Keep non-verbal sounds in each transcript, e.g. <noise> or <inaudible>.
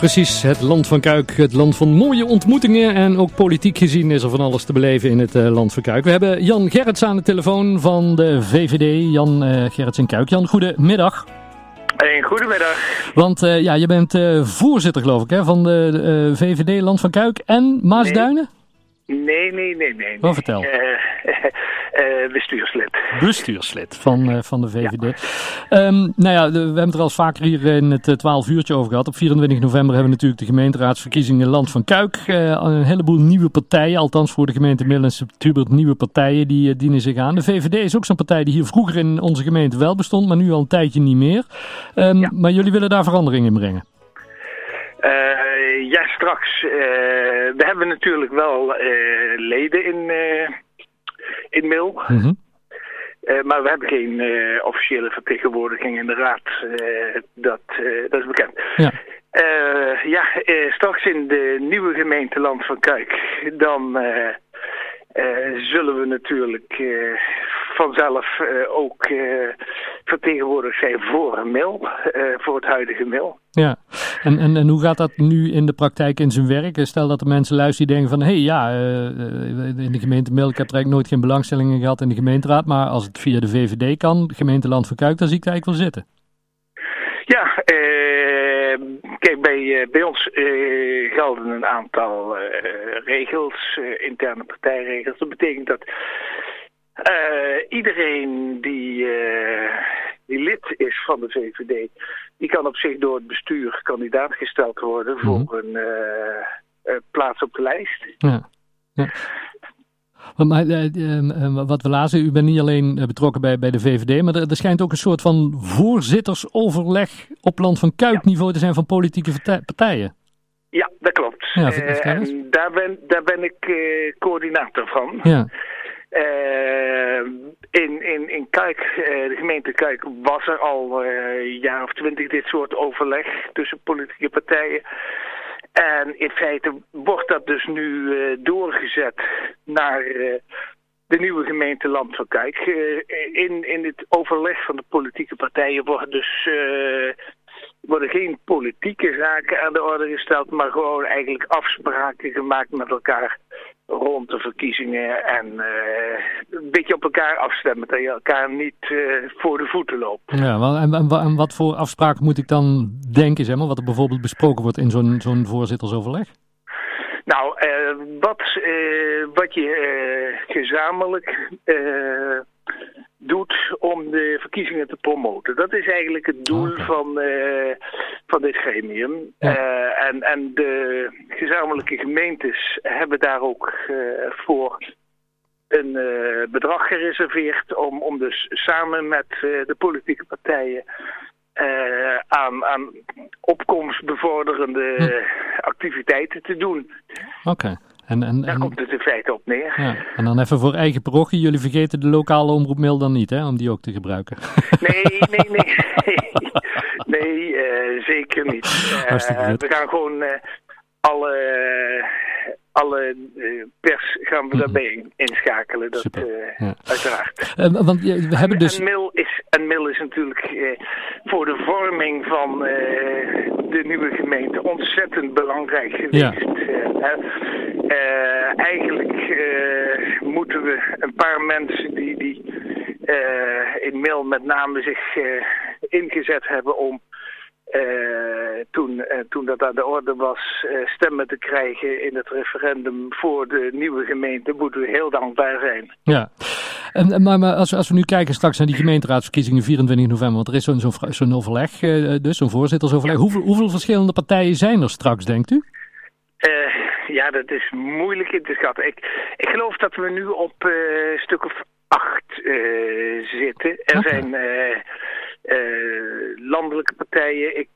Precies, het land van Kuik, het land van mooie ontmoetingen. En ook politiek gezien is er van alles te beleven in het uh, land van Kuik. We hebben Jan Gerrits aan de telefoon van de VVD. Jan uh, Gerrits in Kuik. Jan, goedemiddag. Een goedemiddag. Want uh, ja, je bent voorzitter geloof ik hè, van de VVD Land van Kuik en Maasduinen? Nee, nee, nee, nee. nee. Wat vertel. Uh, bestuurslid. Bestuurslid van, uh, van de VVD. Ja. Um, nou ja, de, we hebben het er al vaker hier in het 12 uurtje over gehad. Op 24 november hebben we natuurlijk de gemeenteraadsverkiezingen Land van Kuik. Uh, een heleboel nieuwe partijen, althans voor de gemeente Middel en nieuwe partijen die dienen zich aan. De VVD is ook zo'n partij die hier vroeger in onze gemeente wel bestond, maar nu al een tijdje niet meer. Um, ja. Maar jullie willen daar verandering in brengen? Ja, straks. we hebben natuurlijk wel leden in in Mil. Mm -hmm. uh, maar we hebben geen officiële vertegenwoordiging in de raad. Dat, dat is bekend. Ja, ja straks in de nieuwe gemeente Land van Kuik. Dan zullen we natuurlijk vanzelf ook vertegenwoordigd zijn voor een mail, voor het huidige mail. Ja, en, en, en hoe gaat dat nu in de praktijk in zijn werk? Stel dat er mensen luisteren die denken van... hé hey, ja, uh, in de gemeente Mil, ik heb er eigenlijk nooit geen belangstellingen gehad in de gemeenteraad... maar als het via de VVD kan, gemeente Land van Kuik, dan zie ik het eigenlijk wel zitten. Ja, kijk, bij, bij ons gelden een aantal regels, interne partijregels. Dat betekent dat iedereen die, die lid is van de VVD die kan op zich door het bestuur kandidaat gesteld worden voor Mhm. een uh, plaats op de lijst. Ja. ja. Maar, uh, wat we lazen, u bent niet alleen betrokken bij, bij de VVD, maar er, er, schijnt ook een soort van voorzittersoverleg op land van kuikniveau te zijn van politieke partijen. Ja, dat klopt. Ja, en daar ben, daar ben ik coördinator van. Ja. Uh, in, in, uh, de gemeente Kuik, was er al uh, een jaar of twintig dit soort overleg tussen politieke partijen. En in feite wordt dat dus nu doorgezet naar de nieuwe gemeente Land van Kuik. in, in het overleg van de politieke partijen wordt dus worden geen politieke zaken aan de orde gesteld, maar gewoon eigenlijk afspraken gemaakt met elkaar rond de verkiezingen en uh, een beetje op elkaar afstemmen, dat je elkaar niet uh, voor de voeten loopt. Ja, en, en, en, wat voor afspraken moet ik dan denken, zeg maar, wat er bijvoorbeeld besproken wordt in zo'n zo'n voorzittersoverleg? Nou, uh, wat, wat je gezamenlijk doet om de verkiezingen te promoten. Dat is eigenlijk het doel okay. van, uh, van dit gremium. Ja. Uh, en, en de gezamenlijke gemeentes hebben daar ook uh, voor een bedrag gereserveerd om, om dus samen met de politieke partijen aan, aan opkomstbevorderende hm. activiteiten te doen. Oké. Okay. En, en, Daar en, komt het in feite op neer. Ja. En dan even voor eigen parochie. Jullie vergeten de lokale omroepmail dan niet, hè? Om die ook te gebruiken. Nee, nee, nee. <laughs> <laughs> nee, uh, zeker niet. <laughs> Uh, we gaan gewoon uh, alle, alle pers gaan we daarbij inschakelen. Dat, ja. Uiteraard. want we hebben dus... En mail is, en mail is natuurlijk voor de vorming van de nieuwe gemeente ontzettend belangrijk geweest. Ja. Uh, eigenlijk uh, moeten we een paar mensen die, die uh, in mail met name zich ingezet hebben om toen, toen dat aan de orde was stemmen te krijgen in het referendum voor de nieuwe gemeente, moeten we heel dankbaar zijn. Ja, en, maar, maar als, als we nu kijken straks naar die gemeenteraadsverkiezingen 24 november, want er is zo'n zo overleg, dus zo'n voorzittersoverleg. Hoeveel, hoeveel verschillende partijen zijn er straks, denkt u? Ja, dat is moeilijk in te schatten. Ik, ik geloof dat we nu op uh, stuk of acht uh, zitten. Er okay. zijn uh, landelijke partijen. Ik,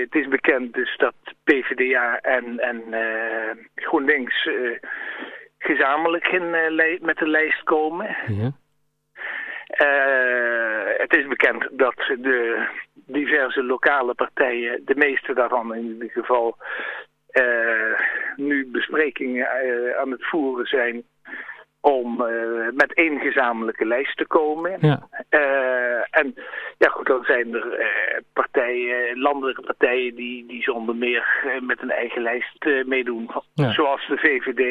het is bekend dus dat PvdA en, en GroenLinks gezamenlijk in, met de lijst komen. Ja. het is bekend dat de diverse lokale partijen, de meeste daarvan in ieder geval, besprekingen uh, aan het voeren zijn om met één gezamenlijke lijst te komen. Ja. en ja goed, dan zijn er partijen, landelijke partijen die, die zonder meer met een eigen lijst meedoen. Zoals de VVD,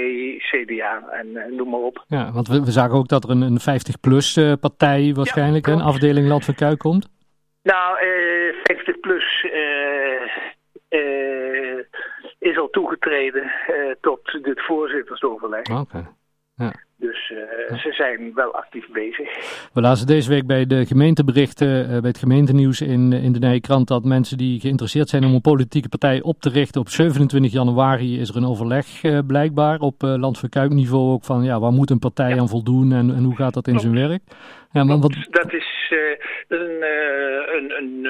CDA en noem maar op. Ja, want we, we zagen ook dat er een, een 50-plus partij waarschijnlijk, een afdeling Land van Kuik komt. Nou, 50 plus is al toegetreden tot het voorzittersoverleg. Ja. Dus uh, ze zijn wel actief bezig. We lazen deze week bij de gemeenteberichten, uh, bij het gemeentenieuws in, in de Nijkrant, dat mensen die geïnteresseerd zijn om een politieke partij op te richten, op 27 januari is er een overleg uh, blijkbaar op land van ook van ja, waar moet een partij ja. aan voldoen en, en hoe gaat dat in zijn werk? Ja, maar wat... Dat is een, een, een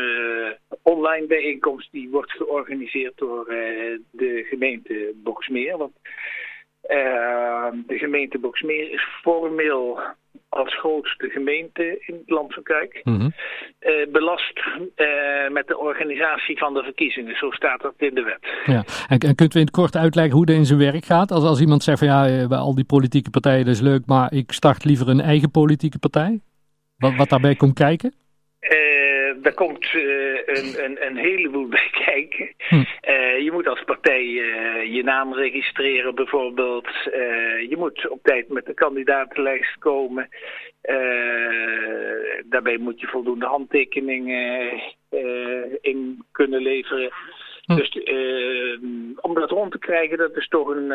online bijeenkomst die wordt georganiseerd door de gemeente Boksmeer. Want de gemeente Boksmeer is formeel als grootste gemeente in het land van Kuik mm -hmm. uh, belast uh, met de organisatie van de verkiezingen. Zo staat dat in de wet. Ja. En, en kunt u in het kort uitleggen hoe dat in zijn werk gaat? Als, als iemand zegt van ja, eh, bij al die politieke partijen dat is leuk, maar ik start liever een eigen politieke partij. Wat, wat daarbij komt kijken? Daar komt uh, een, een, een, heleboel <laughs> bij kijken. Hm. Uh, je moet als partij uh, je naam registreren bijvoorbeeld. je moet op tijd met de kandidatenlijst komen. daarbij moet je voldoende handtekeningen in kunnen leveren. Hm. Dus om dat rond te krijgen, dat is toch een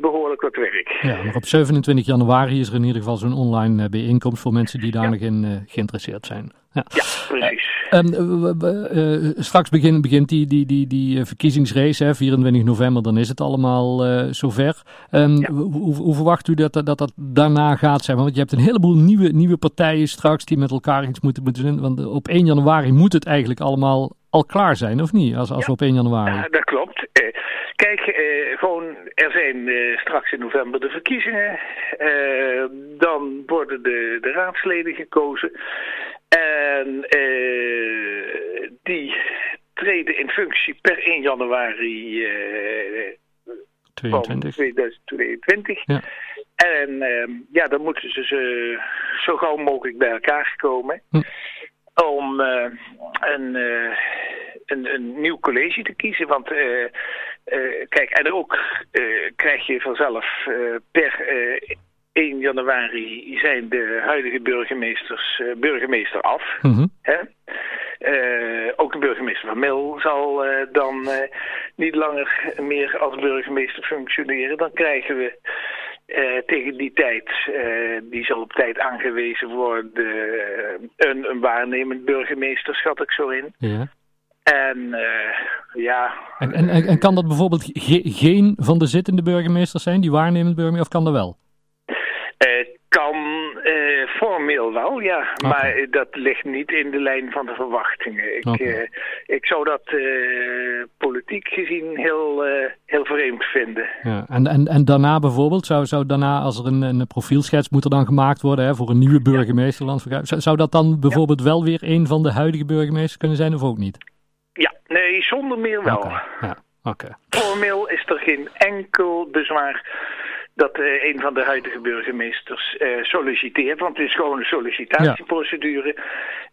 behoorlijk wat werk. Ja, maar op 27 januari is er in ieder geval zo'n online bijeenkomst voor mensen die daar nog in geïnteresseerd zijn. Ja, ja precies. Uh, straks begint, begint die, die, die, die verkiezingsrace, hè, 24 november, dan is het allemaal zover. Um, hoe, hoe, verwacht u dat, dat dat daarna gaat zijn? Want je hebt een heleboel nieuwe, nieuwe partijen straks die met elkaar iets moeten, moeten doen. Want op 1 januari moet het eigenlijk allemaal al klaar zijn, of niet? Als, als we op 1 januari. Ja, dat klopt. kijk, gewoon, er zijn straks in november de verkiezingen. dan worden de, de raadsleden gekozen. En die treden in functie per 1 januari uh, 22. 2022. Ja. En uh, ja, dan moeten ze, ze zo gauw mogelijk bij elkaar komen. Hm. Om uh, een, een, een, nieuw college te kiezen. Want kijk, en ook krijg je vanzelf per 1 januari zijn de huidige burgemeesters burgemeester af. Mm uh, ook de burgemeester van Mil zal uh, dan niet langer meer als burgemeester functioneren. Dan krijgen we tegen die tijd, die zal op tijd aangewezen worden, een, een waarnemend burgemeester, schat ik zo in. Ja. En ja... En, en, en kan dat bijvoorbeeld ge geen van de zittende burgemeesters zijn, die waarnemend burgemeester, of kan dat wel? Kan formeel wel, ja. Maar dat ligt niet in de lijn van de verwachtingen. Ik, okay. uh, ik zou dat politiek gezien heel, heel vreemd vinden. Ja. En, en, en daarna bijvoorbeeld, zou, zou daarna als er een, een profielschets moet er dan gemaakt worden hè, voor een nieuwe burgemeester, ja. zou, zou dat dan bijvoorbeeld ja. wel weer een van de huidige burgemeesters kunnen zijn of ook niet? Ja, nee, zonder meer wel. Okay. Ja. Formeel is er geen enkel bezwaar dat uh, een van de huidige burgemeesters uh, solliciteert. Want het is gewoon een sollicitatieprocedure. Ja.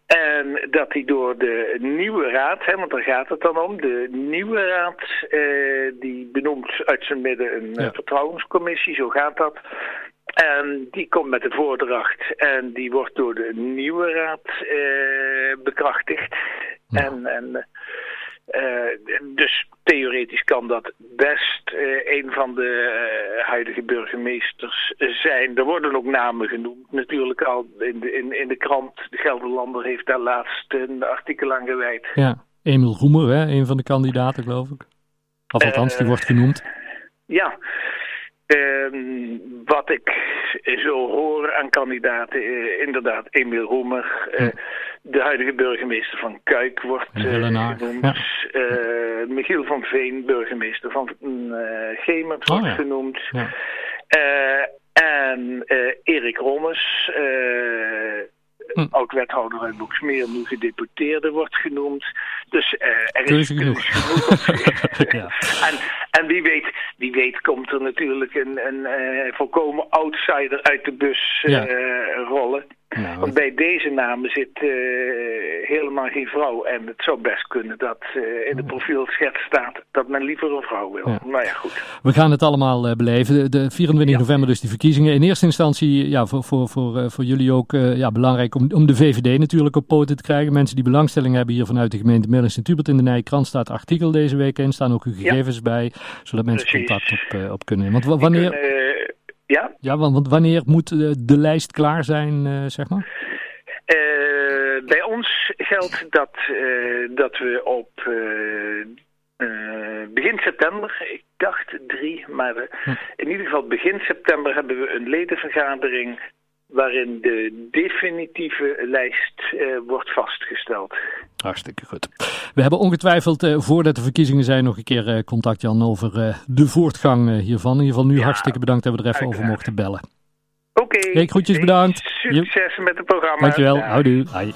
En dat hij door de nieuwe raad, hè, want daar gaat het dan om, de nieuwe raad, uh, die benoemt uit zijn midden een ja. vertrouwenscommissie, zo gaat dat. En die komt met de voordracht en die wordt door de nieuwe raad bekrachtigd. Ja. En, en dus theoretisch kan dat best uh, een van de uh, huidige burgemeesters zijn. Er worden ook namen genoemd, natuurlijk al in de, in, in de krant. De Gelderlander heeft daar laatst een artikel aan gewijd. Ja, Emil Roemer, hè, een van de kandidaten geloof ik. Of althans, die wordt genoemd. Ja, Uh, wat ik zo hoor aan kandidaten, uh, inderdaad, Emiel Roemer, uh. De huidige burgemeester van Kuik wordt uh, genoemd. Ja. Michiel van Veen, burgemeester van Gemert, wordt oh, ja. genoemd. Ja. en Erik Rommes, hm. oud-wethouder uit Boeksmeer, nu gedeputeerde, wordt genoemd. Dus er is genoeg. genoeg <laughs> ja. en, En wie weet, wie weet komt er natuurlijk een, een volkomen outsider uit de bus rollen. Nou, Want bij deze namen zit uh, helemaal geen vrouw. En het zou best kunnen dat uh, in de profielschets staat dat men liever een vrouw wil. Ja. Nou ja, goed. We gaan het allemaal uh, beleven. De 24 ja. november dus die verkiezingen. In eerste instantie ja, voor, voor, voor, voor jullie ook ja, belangrijk om, om de VVD natuurlijk op poten te krijgen. Mensen die belangstelling hebben hier vanuit de gemeente Middelst en Tubert in de Nijkrant staat artikel deze week in. Staan ook uw gegevens bij, zodat mensen Precies. contact op, op kunnen nemen. Want wanneer... Kunnen, ja? Ja, want, want wanneer moet de, de lijst klaar zijn, uh, zeg maar? Uh, bij ons geldt dat, uh, dat we op begin september, ik dacht drie, maar hm. in ieder geval begin september hebben we een ledenvergadering waarin de definitieve lijst uh, wordt vastgesteld. Hartstikke goed. We hebben ongetwijfeld uh, voordat de verkiezingen zijn nog een keer uh, contact Jan over de voortgang hiervan. In ieder geval nu ja, hartstikke bedankt dat we er even uiteraard. over mochten bellen. Oké. Okay. Hey, groetjes bedankt. Succes met het programma. Dankjewel. Houdoe. Hoi.